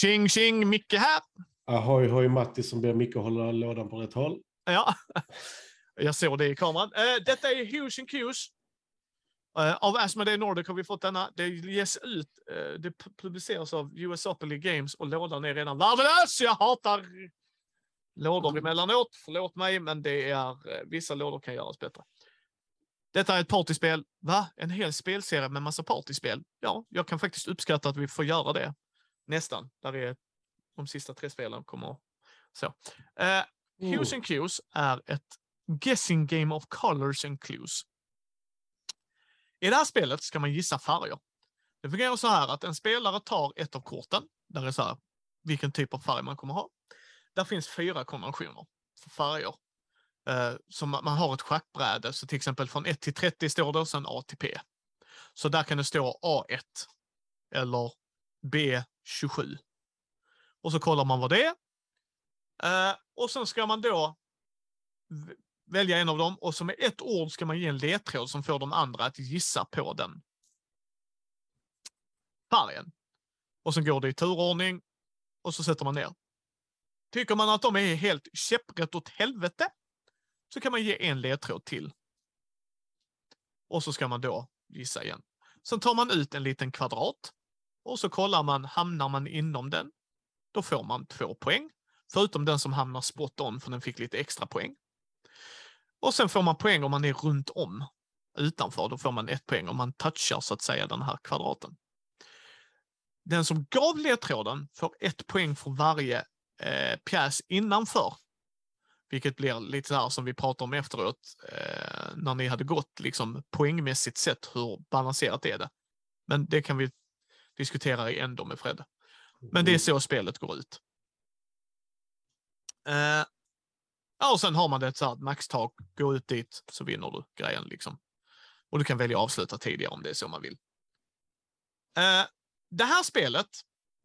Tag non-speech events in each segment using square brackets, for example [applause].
Tjing tjing, Micke här. Ahoy hoj Matti som ber Micke hålla lådan på rätt håll. Ja, [laughs] jag såg det i kameran. Eh, detta är Hughes and Q's. Eh, av Asmodee Nordic har vi fått denna. Det ges ut, eh, det pu- publiceras av US Open League Games och lådan är redan värdelös. Jag hatar lådor emellanåt. Förlåt mig, men det är, vissa lådor kan göras bättre. Detta är ett partyspel. Va? En hel spelserie med massa partyspel? Ja, jag kan faktiskt uppskatta att vi får göra det. Nästan. Där är de sista tre spelen kommer så. Eh, Hues and Cues är ett guessing game of colors and clues. I det här spelet ska man gissa färger. Det fungerar så här att en spelare tar ett av korten, där det är så här, vilken typ av färg man kommer ha. Där finns fyra kombinationer för färger. Eh, som man har ett schackbräde, så till exempel från 1 till 30 står det och sen A till P. Så där kan det stå A1 eller 27. Och så kollar man vad det är. Eh, och sen ska man då välja en av dem och som med ett ord ska man ge en ledtråd som får de andra att gissa på den färgen. Och sen går det i turordning och så sätter man ner. Tycker man att de är helt käpprätt åt helvete så kan man ge en ledtråd till. Och så ska man då gissa igen. Sen tar man ut en liten kvadrat och så kollar man, hamnar man inom den, då får man två poäng. Förutom den som hamnar spot on, för den fick lite extra poäng. Och sen får man poäng om man är runt om utanför. Då får man ett poäng om man touchar så att säga den här kvadraten. Den som gav ledtråden får ett poäng för varje eh, pjäs innanför. Vilket blir lite så här som vi pratade om efteråt eh, när ni hade gått liksom poängmässigt sett hur balanserat är det. Men det kan vi diskutera i ändå med Fred. Men det är så spelet går ut. Eh, ja, och sen har man det så här maxtak, gå ut dit så vinner du grejen liksom. Och du kan välja att avsluta tidigare om det är så man vill. Eh, det här spelet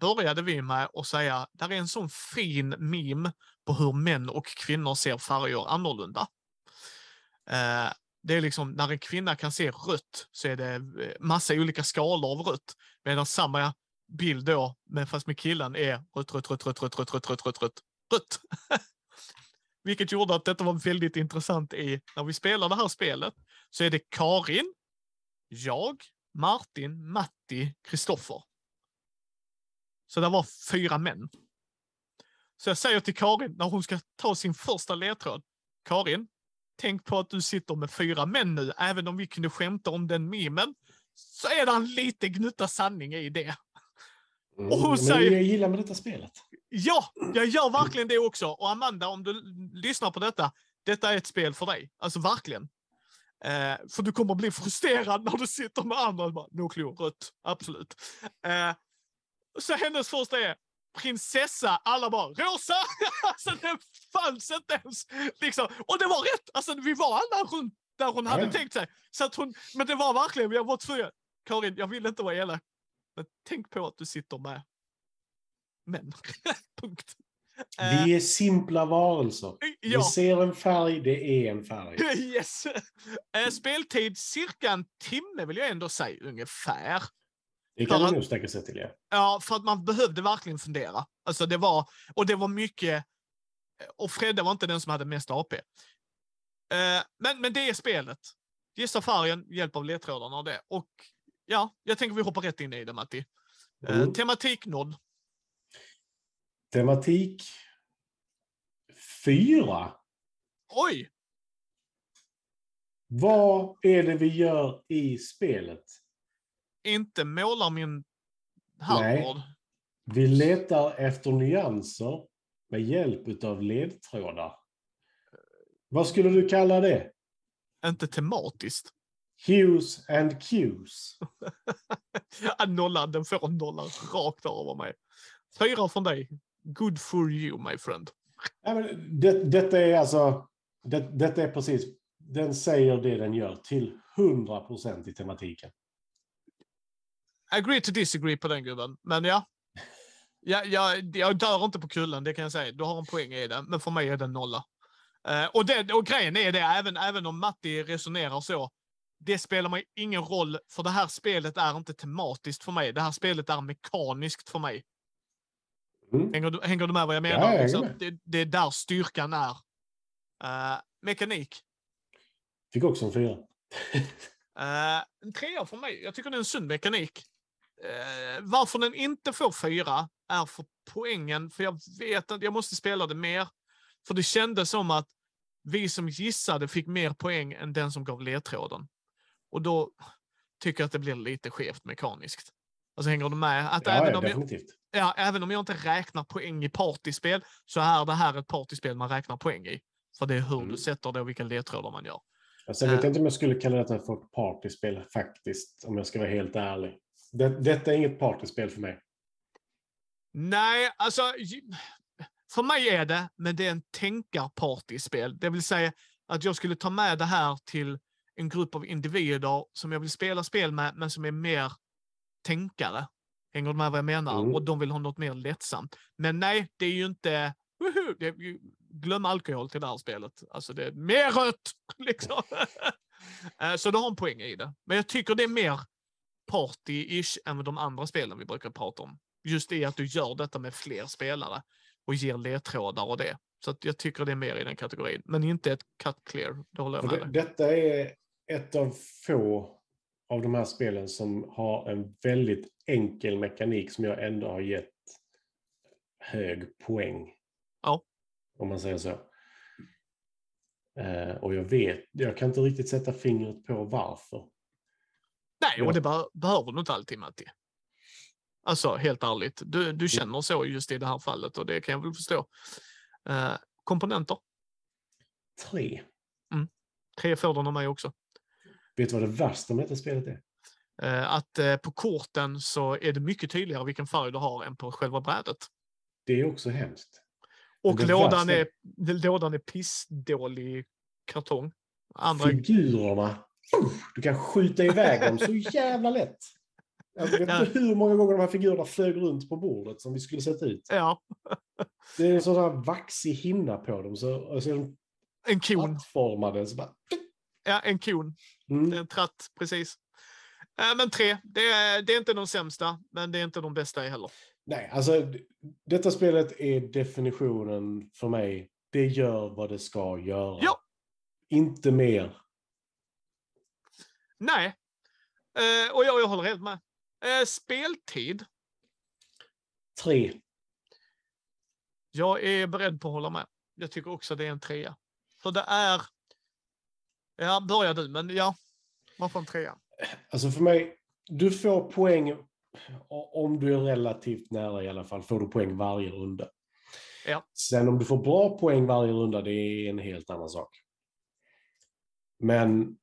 började vi med att säga, där är en sån fin meme på hur män och kvinnor ser färger annorlunda. Eh, det är liksom, när en kvinna kan se rött så är det massa olika skalor av rött. Medan samma bild då, men fast med killen, är rött, rött, rött, rött, rött, rött, rött, rött, rött, rött, rött. Vilket gjorde att detta var väldigt intressant i, när vi spelar det här spelet, så är det Karin, jag, Martin, Matti, Kristoffer. Så det var fyra män. Så jag säger till Karin, när hon ska ta sin första ledtråd, Karin, tänk på att du sitter med fyra män nu, även om vi kunde skämta om den memen, så är det en liten gnutta sanning i det. Mm, Och hon säger- Jag gillar med detta spelet. Ja, jag gör verkligen det också. Och Amanda, om du lyssnar på detta, detta är ett spel för dig. Alltså verkligen. Eh, för du kommer bli frustrerad när du sitter med andra bara, clue, rött, absolut. Eh, så hennes första är prinsessa, alla bara rosa! [laughs] alltså det fanns inte ens. Liksom. Och det var rätt! Alltså vi var alla runt där hon hade Ja. tänkt sig. Så att hon, men det var verkligen, jag var tvungen. Karin, jag vill inte vara elak. Men tänk på att du sitter med män. [laughs] Punkt. Eh, Vi är simpla varelser. Vi ja, ser en färg, det är en färg. [laughs] yes. Eh, Speltid cirka en timme vill jag ändå säga ungefär. Det kan man nog sträcka sig till, ja. Ja, för att man behövde verkligen fundera. Alltså det var, och det var mycket, och Fredde var inte den som hade mest AP. Eh, men, men det är spelet. Gissa färgen, hjälp av ledtrådarna och det. Och ja, jag tänker vi hoppar rätt in i det Matti. Eh, Mm. Tematiknodd. Tematik fyra. Oj! Vad är det vi gör i spelet? Inte målar min herrgård. Vi letar efter nyanser med hjälp av ledtrådar. Vad skulle du kalla det? Inte tematiskt. Hues and cues. [laughs] Ja, nollan, den får en nolla rakt över mig. Fyra från dig. Good for you, my friend. Ja, men det, detta är alltså... Det, detta är precis... Den säger det den gör till 100% i tematiken. Agree to disagree på den gubben, men ja. Ja, jag, jag dör inte på kullen, det kan jag säga. Du har en poäng i det, men för mig är det en nolla. Eh, och, det, och grejen är det, även, även om Matti resonerar så, det spelar mig ingen roll, för det här spelet är inte tematiskt för mig. Det här spelet är mekaniskt för mig. Mm. Hänger du, hänger du med vad jag menar? Ja, jag Liksom, det, det är där styrkan är. Eh, mekanik. Fick också en fyra. Uh, en trea för mig. Jag tycker det är en sund mekanik. Eh, varför den inte får fyra är för poängen, för jag vet att jag måste spela det mer. För det kändes som att vi som gissade fick mer poäng än den som gav ledtråden. Och då tycker jag att det blir lite skevt mekaniskt. Alltså hänger du med? Att Ja, även, ja, om jag, definitivt. ja, även om jag inte räknar poäng i partyspel så är det här ett partyspel man räknar poäng i. För det är hur Mm. du sätter det och vilka ledtrådar man gör. Alltså, jag vet Eh. inte om jag skulle kalla detta för ett partyspel faktiskt, om jag ska vara helt ärlig. Det, detta är inget partyspel för mig. Nej, alltså. För mig är det, men det är en tänkarpartyspel. Det vill säga att jag skulle ta med det här till en grupp av individer som jag vill spela spel med, men som är mer tänkare. Hänger du med vad jag menar? Mm. Och de vill ha något mer lättsamt. Men nej, det är ju inte... Woho! Det glöm alkohol till det här spelet. Alltså det är mer rött! [laughs] Liksom. [laughs] Eh, Så du har en poäng i det. Men jag tycker det är mer party-ish än de andra spelen vi brukar prata om. Just det att du gör detta med fler spelare och ger ledtrådar och det. Så jag tycker det är mer i den kategorin. Men inte ett cut clear, det håller jag med dig. detta är ett av få av de här spelen som har en väldigt enkel mekanik som jag ändå har gett hög poäng. Ja. Om man säger så. Eh, och jag vet, jag kan inte riktigt sätta fingret på varför. Nej, och det be- behöver du inte alltid Matti. Alltså helt ärligt, du, Mm. du känner så just i det här fallet och det kan jag väl förstå. Eh, komponenter, Tre. tre får den av mig också. Vet du vad det värsta med detta spelet är? Eh, att eh, på korten så är det mycket tydligare vilken färg du har än på själva brädet. Det är också hemskt. Och lådan värsta- är, lådan är pissdålig kartong. Andra, Figurerna. Du kan skjuta iväg dem så jävla lätt. Jag vet Ja. inte hur många gånger de här figurerna flög runt på bordet som vi skulle sätta ut. ja, Det är en sån här vaxig hinna på dem. Så, är de en kon. plattformade. Så bara, Ja, en kon. mm. Det är en tratt, precis. Eh, men tre, det är, det är inte de sämsta, men det är inte de bästa heller. Nej, alltså detta spelet är definitionen för mig. Det gör vad det ska göra. Ja. Inte mer. Nej, eh, och jag, jag håller helt med. Eh, speltid, Tre. jag är beredd på att hålla med. Jag tycker också det är en trea. För det är... Ja, börja du, men ja. Varför en trea? Alltså för mig, du får poäng om du är relativt nära i alla fall, får du poäng varje runda. Ja. Sen om du får bra poäng varje runda, det är en helt annan sak. Men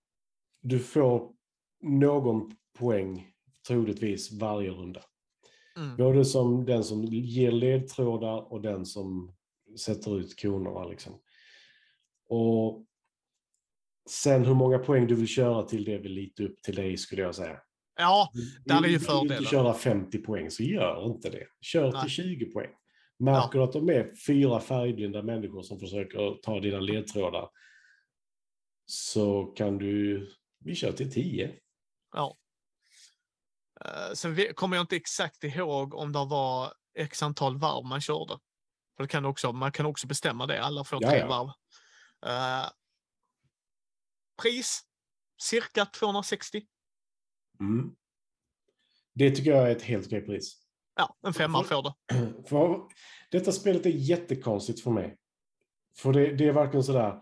du får någon poäng troligtvis varje runda. Mm. Både som den som ger ledtrådar och den som sätter ut konerna. Liksom. Och sen hur många poäng du vill köra till det är väl lite upp till dig skulle jag säga. Ja, Där är ju Vill du fördelen. köra 50 poäng så gör inte det. Kör Nej. till 20 poäng. Märker du att de är fyra färgblinda människor som försöker ta dina ledtrådar så kan du, vi kör till 10. ja. Eh, sen kommer jag inte exakt ihåg om det var x antal varv man körde. För det kan också, man kan också bestämma det. Alla får tre varv. Eh, pris, cirka 260. Mm. Det tycker jag är ett helt okej pris. Ja, en femma får det. [clears throat] För detta spelet är jättekonstigt för mig. För det, det är verkligen sådär.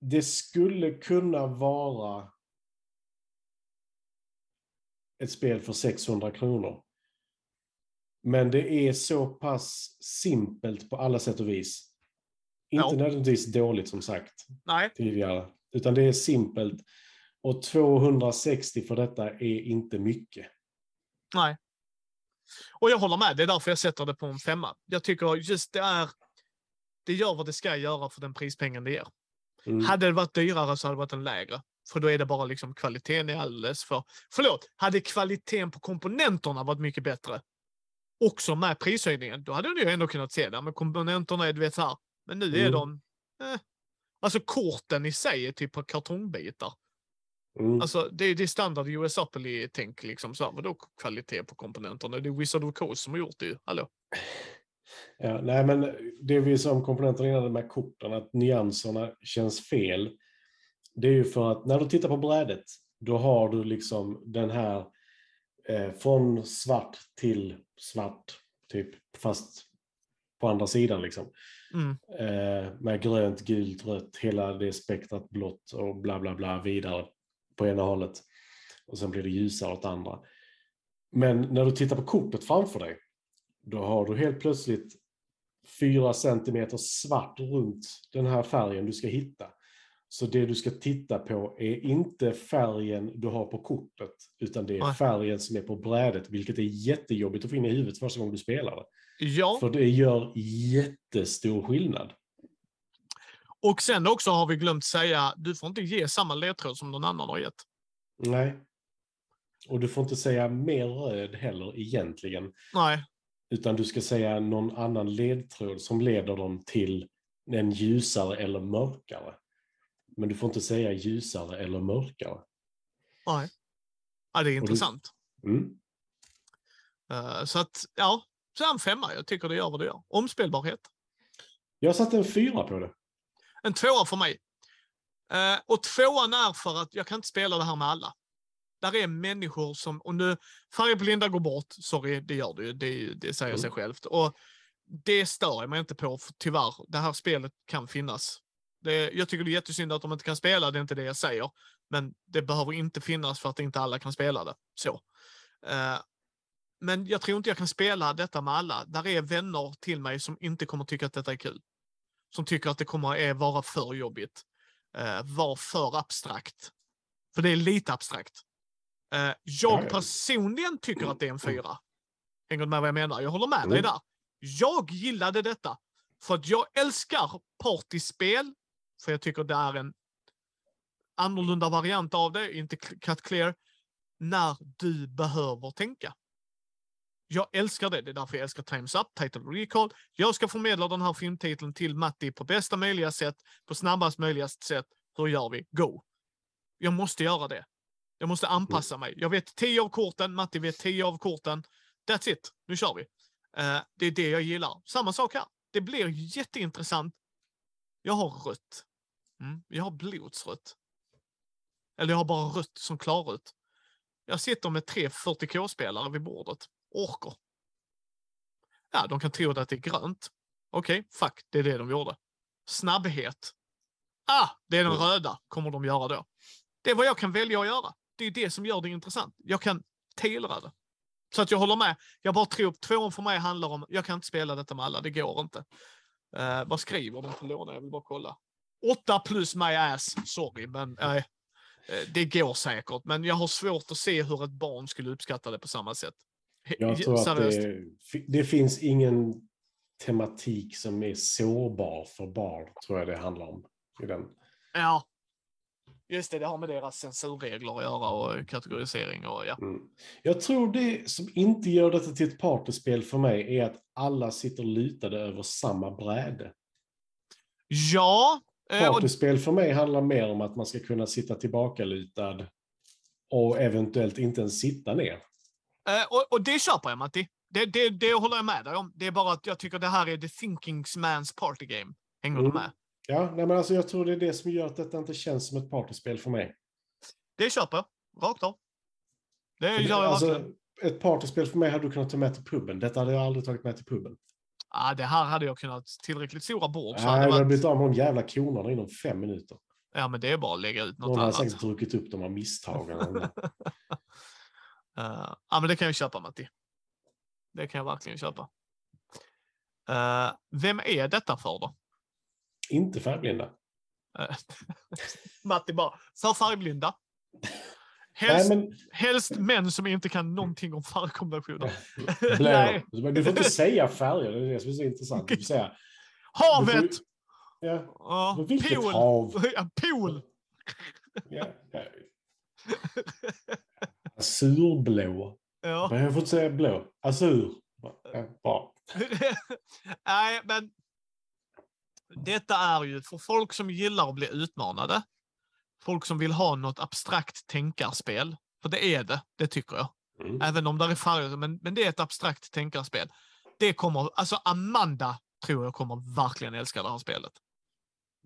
Det skulle kunna vara ett spel för 600 kronor. Men det är så pass simpelt på alla sätt och vis. Inte Ja. nödvändigtvis dåligt som sagt Nej, tidigare. Utan det är simpelt. Och 260 för detta är inte mycket. nej. Och jag håller med. Det är därför jag sätter det på en femma. Jag tycker just det är. Det gör vad det ska göra för den prispengen det ger. Mm. Hade det varit dyrare så hade det varit en lägre. För då är det bara liksom kvaliteten är alldeles för... Förlåt, hade kvaliteten på komponenterna varit mycket bättre, också med prishöjningen, då hade du ju ändå kunnat se det. Men komponenterna är du vet så här. Men nu är Mm. de... Eh. Alltså korten i sig är typ på kartongbitar. Mm. Alltså det är, det är standard USAPLY-tänk liksom. Så här, vadå kvalitet på komponenterna? Det är Wizard of Coast som har gjort det ju. Hallå? Ja, nej, men det vi sa om komponenterna innan med korten, att nyanserna känns fel. Det är ju för att när du tittar på brädet, då har du liksom den här eh, från svart till svart, typ, fast på andra sidan liksom. Mm. Eh, med grönt, gult, rött, hela det spektrat blått och bla bla bla vidare på ena hållet. Och sen blir det ljusare åt andra. Men när du tittar på kortet framför dig, då har du helt plötsligt fyra centimeter svart runt den här färgen du ska hitta. Så det du ska titta på är inte färgen du har på kortet, utan det är färgen som är på brädet, vilket är jättejobbigt att få in i huvudet första gången du spelar det. Ja, För det gör jättestor skillnad. och sen också har vi glömt säga, du får inte ge samma ledtråd som någon annan har gett. Nej. Och du får inte säga mer röd heller egentligen, Nej, utan du ska säga någon annan ledtråd som leder dem till en ljusare eller mörkare. Men du får inte säga ljusare eller mörkare. nej. Ja, det är du- intressant. Mm. Eh, så att, ja, så är en femma. Jag tycker det gör vad det gör. Omspelbarhet. Jag satte en fyra på det. En tvåa för mig. Eh, och tvåan är för att jag kan inte spela det här med alla. Där är människor som, och nu, färgblinda går bort, sorry, det gör det ju, det, det säger Mm. sig självt. Och det stör jag mig inte på, för tyvärr, det här spelet kan finnas. Det, jag tycker det är jättesynd att de inte kan spela, det är inte det jag säger. Men det behöver inte finnas för att inte alla kan spela det. Så. Eh, men jag tror inte jag kan spela detta med alla. Där är vänner till mig som inte kommer tycka att detta är kul. Som tycker att det kommer att vara för jobbigt. Eh, vara för abstrakt. För det är lite abstrakt. Eh, Ja, jag ja. personligen tycker att det är en fyra. Hänger du med vad jag menar? Jag håller med dig Mm. där. Jag gillade detta. För att jag älskar partyspel. För jag tycker det är en annorlunda variant av det, inte cut clear. När du behöver tänka. Jag älskar det. Det är därför jag älskar Times Up, Title Recall. Jag ska förmedla den här filmtiteln till Matti på bästa möjliga sätt, på snabbast möjliga sätt. Hur gör vi? Go! Jag måste göra det. Jag måste anpassa mig. Jag vet 10 av korten, Matti vet 10 av korten. That's it, nu kör vi. Eh, det är det jag gillar. Samma sak här. Det blir jätteintressant. Jag har rött. Mm. Jag har blodsrött. Eller jag har bara rött som klarrött. Jag sitter med tre 40k-spelare vid bordet. Orker. Ja, de kan tro att det är grönt. Okej, fuck, det är det de gjorde. Snabbhet. Ah, det är den röda, kommer de göra då. Det är vad jag kan välja att göra. Det är det som gör det intressant. Jag kan tailra det. Så att jag håller med. Jag bara tror tvåan för mig handlar om, jag kan inte spela detta med alla, det går inte. Uh, vad skriver de på låna? Jag vill bara kolla. 8 plus my ass, sorry, men. Eh, det går säkert, men jag har svårt att se hur ett barn skulle uppskatta det på samma sätt. Jag tror att det, det finns ingen tematik som är sårbar för barn, tror jag det handlar om. I den. Ja. Just det, det har med deras censurregler att göra och kategorisering och ja. Mm. Jag tror det som inte gör detta till ett partyspel för mig är att alla sitter lutade över samma bräde. Ja, eh, och, Partyspel för mig handlar mer om att man ska kunna sitta tillbakalutad och eventuellt inte ens sitta ner. eh, och, och det köper jag Matti. Det, det, det håller jag med dig om. Det är bara att jag tycker det här är the thinking man's party game. Hänger du Mm. med? Ja, nej, men alltså jag tror det är det som gör att detta inte känns som ett partyspel för mig. Det köper jag. Rakt av. Det gör jag alltså, verkligen. ett partyspel för mig hade du kunnat ta med till puben. Detta hade jag aldrig tagit med till puben. Ah, det här hade jag kunnat tillräckligt stora bord. Så Nej, hade blivit av med de jävla konerna inom fem minuter. ja, men det är bara att lägga ut något Någon hade annat. säkert druckit upp dem av misstag. eller [laughs] något. Eh, ja, men det kan jag köpa Matti. Det kan jag verkligen köpa. Eh, vem är detta för då? Inte färgblinda. [laughs] Matti bara, för färgblinda. [laughs] Nej, Helst, men helst män som inte kan någonting om färgkombinationer. [laughs] Nej. Du får inte säga färger, det är det som är så intressant. Du får säga, Havet! Du får- ja, men vilket pool! hav? Ja, pool! Ja, ja. Azurblå. Ja. Men jag får inte säga blå. Azur. Ja, bra. Nej, men detta är ju för folk som gillar att bli utmanade. Folk som vill ha något abstrakt tänkarspel. För det är det, det tycker jag. Mm. Även om det är färger, men, men det är ett abstrakt tänkarspel. Det kommer, alltså Amanda tror jag kommer verkligen älska det här spelet.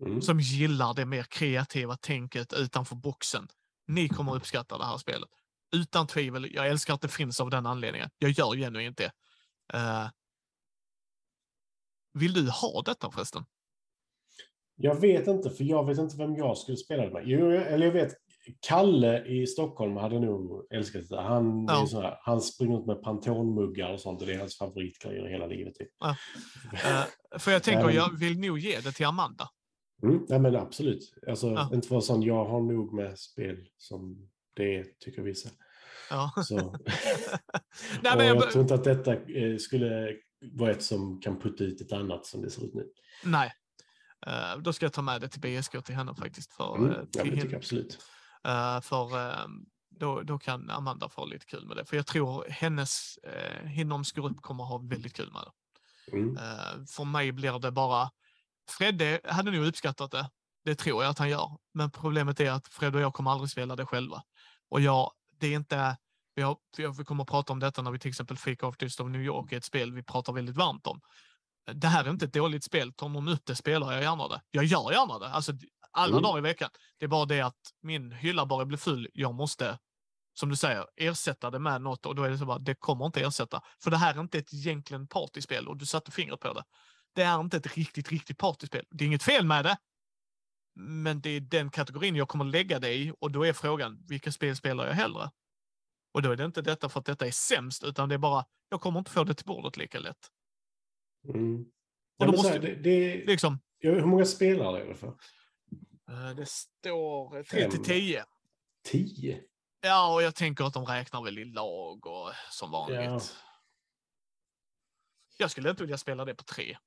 Mm. Som gillar det mer kreativa tänket utanför boxen. Ni kommer uppskatta det här spelet. Utan tvivel. Jag älskar att det finns av den anledningen. Jag gör genuint det. Uh, vill du ha detta förresten? Jag vet inte, för jag vet inte vem jag skulle spela det med. Jo, eller jag vet, Kalle i Stockholm hade nog älskat det. Han, Ja. här, han springer ut med Pantone-muggar och sånt och det är hans favoritgrejer hela livet. Typ. Eh, för jag tänker, jag vill nog ge det till Amanda. Mm, nej, men absolut. Alltså, Ja. Inte för sån, jag har nog med spel som det är, tycker vissa. Ja. Så. [laughs] Nej, men jag, jag, tror inte att detta eh, skulle vara ett som kan putta ut ett annat som det ser ut nu. nej. Eh, då ska jag ta med det till BSK till henne faktiskt. För, Mm, eh, till tycker henne. jag absolut. Eh, för eh, då, då kan Amanda få lite kul med det. För jag tror hennes, hennes grupp kommer ha väldigt kul med det. Mm. Eh, för mig blir det bara... Fredde hade nog uppskattat det. Det tror jag att han gör. Men problemet är att Fred och jag kommer aldrig spela det själva. Och jag, det är inte... Vi, har, vi kommer att prata om detta när vi till exempel Fake Artist of New York ett spel vi pratar väldigt varmt om. Det här är inte ett dåligt spel. Tar någon upp det spelar jag gärna det. Jag gör gärna det. Alltså alla Mm. dagar i veckan. Det är bara det att min hylla bara blir full. Jag måste, som du säger, ersätta det med något och då är det så bara, det kommer inte ersätta. För det här är inte ett egentligen partyspel och du satte fingret på det. Det är inte ett riktigt, riktigt partyspel. Det är inget fel med det. Men det är den kategorin jag kommer lägga det i och då är frågan, vilka spel spelar jag hellre? Och då är det inte detta för att detta är sämst, utan det är bara, jag kommer inte få det till bordet lika lätt. Mm. Och Ja, då måste här, det, det, Liksom, ja, hur många spelare är det för? eh, det står 3 till Fem. 10. Tio? Ja, och jag tänker att de räknar väl i lag och som vanligt. Ja. Jag skulle inte vilja spela det på tre.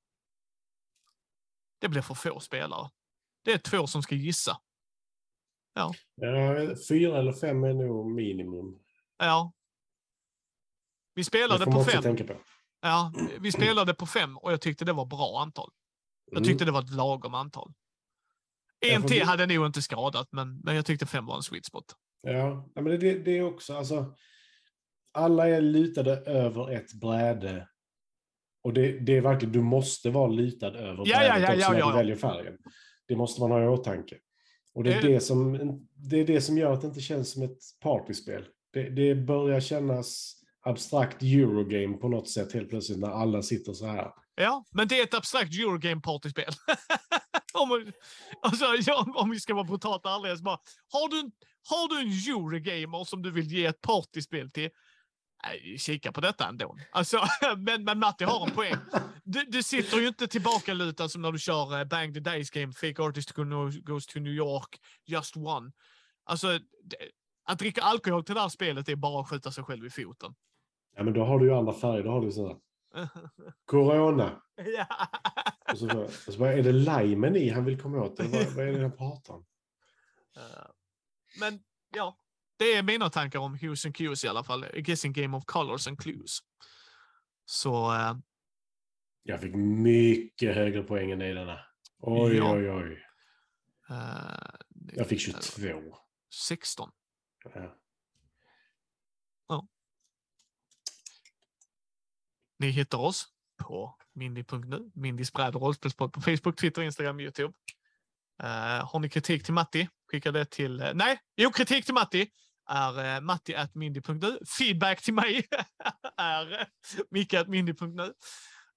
Det blir för få spelare. Det är två som ska gissa. Ja, fyra eller fem är nog minimum. Ja. Vi spelade på fem. tänka på. Ja, vi spelade på fem och jag tyckte det var bra antal. Jag Mm. tyckte det var ett lagom antal. En till vi- hade nog inte skadat, men, men jag tyckte fem var en sweet spot. Ja, men det, det, det är också, alltså. Alla är lutade över ett bräde. Och det, det är verkligen, du måste vara lutad över Ja, brädet ja, ja, också ja, när ja. du väljer färgen. Det måste man ha i åtanke. Och det är Det- det, som, det är det som gör att det inte känns som ett partyspel. Det, det börjar kännas abstrakt Eurogame på något sätt helt plötsligt när alla sitter så här. Ja, men det är ett abstrakt Eurogame partyspel. [laughs] om, alltså, ja, om vi ska vara brutalt ärliga, så bara, har du, en- har du en Eurogamer som du vill ge ett partyspel till? Kika på detta ändå. Alltså, [laughs] men, men Matti har en poäng. Du, du sitter ju inte tillbaka lutad som när du kör eh, Bang the Dice Game, Fake Artist Go- Goes to New York, Just One. Alltså, det, att dricka alkohol till det här spelet är bara att skjuta sig själv i foten. Ja, men då har du ju andra färger. Då har du sådär. [laughs] Corona. ja. Och så, och så bara, är det limen i han vill komma åt? Eller vad, vad är det han pratar om? [laughs] Men ja, det är mina tankar om Hughes and Cues i alla fall. A guessing game of colors and clues. Så eh, Jag fick mycket högre poäng än dig denna. Oj, Ja. oj, oj. eh, Jag fick 22. 16. Ja. Ni hittar oss på mindy.nu, Mindys bräd och rollspelspodd på Facebook, Twitter, Instagram, Youtube. Uh, har ni kritik till Matti, skicka det till... Uh, nej, jo, kritik till Matti är eh, uh, matti.mindy.nu. Feedback till mig [laughs] är uh, micke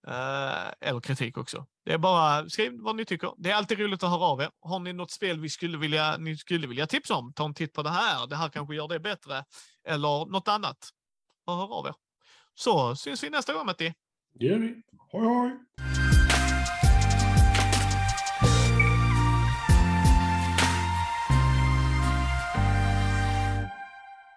Uh, eller kritik också. Det är bara skriv vad ni tycker. Det är alltid roligt att höra av er. Har ni något spel vi skulle vilja, ni skulle vilja tipsa om, ta en titt på det här. Det här kanske gör det bättre. Eller något annat. Hör av er. Så syns vi nästa gång Matti. Det gör vi. Hoj, hoj!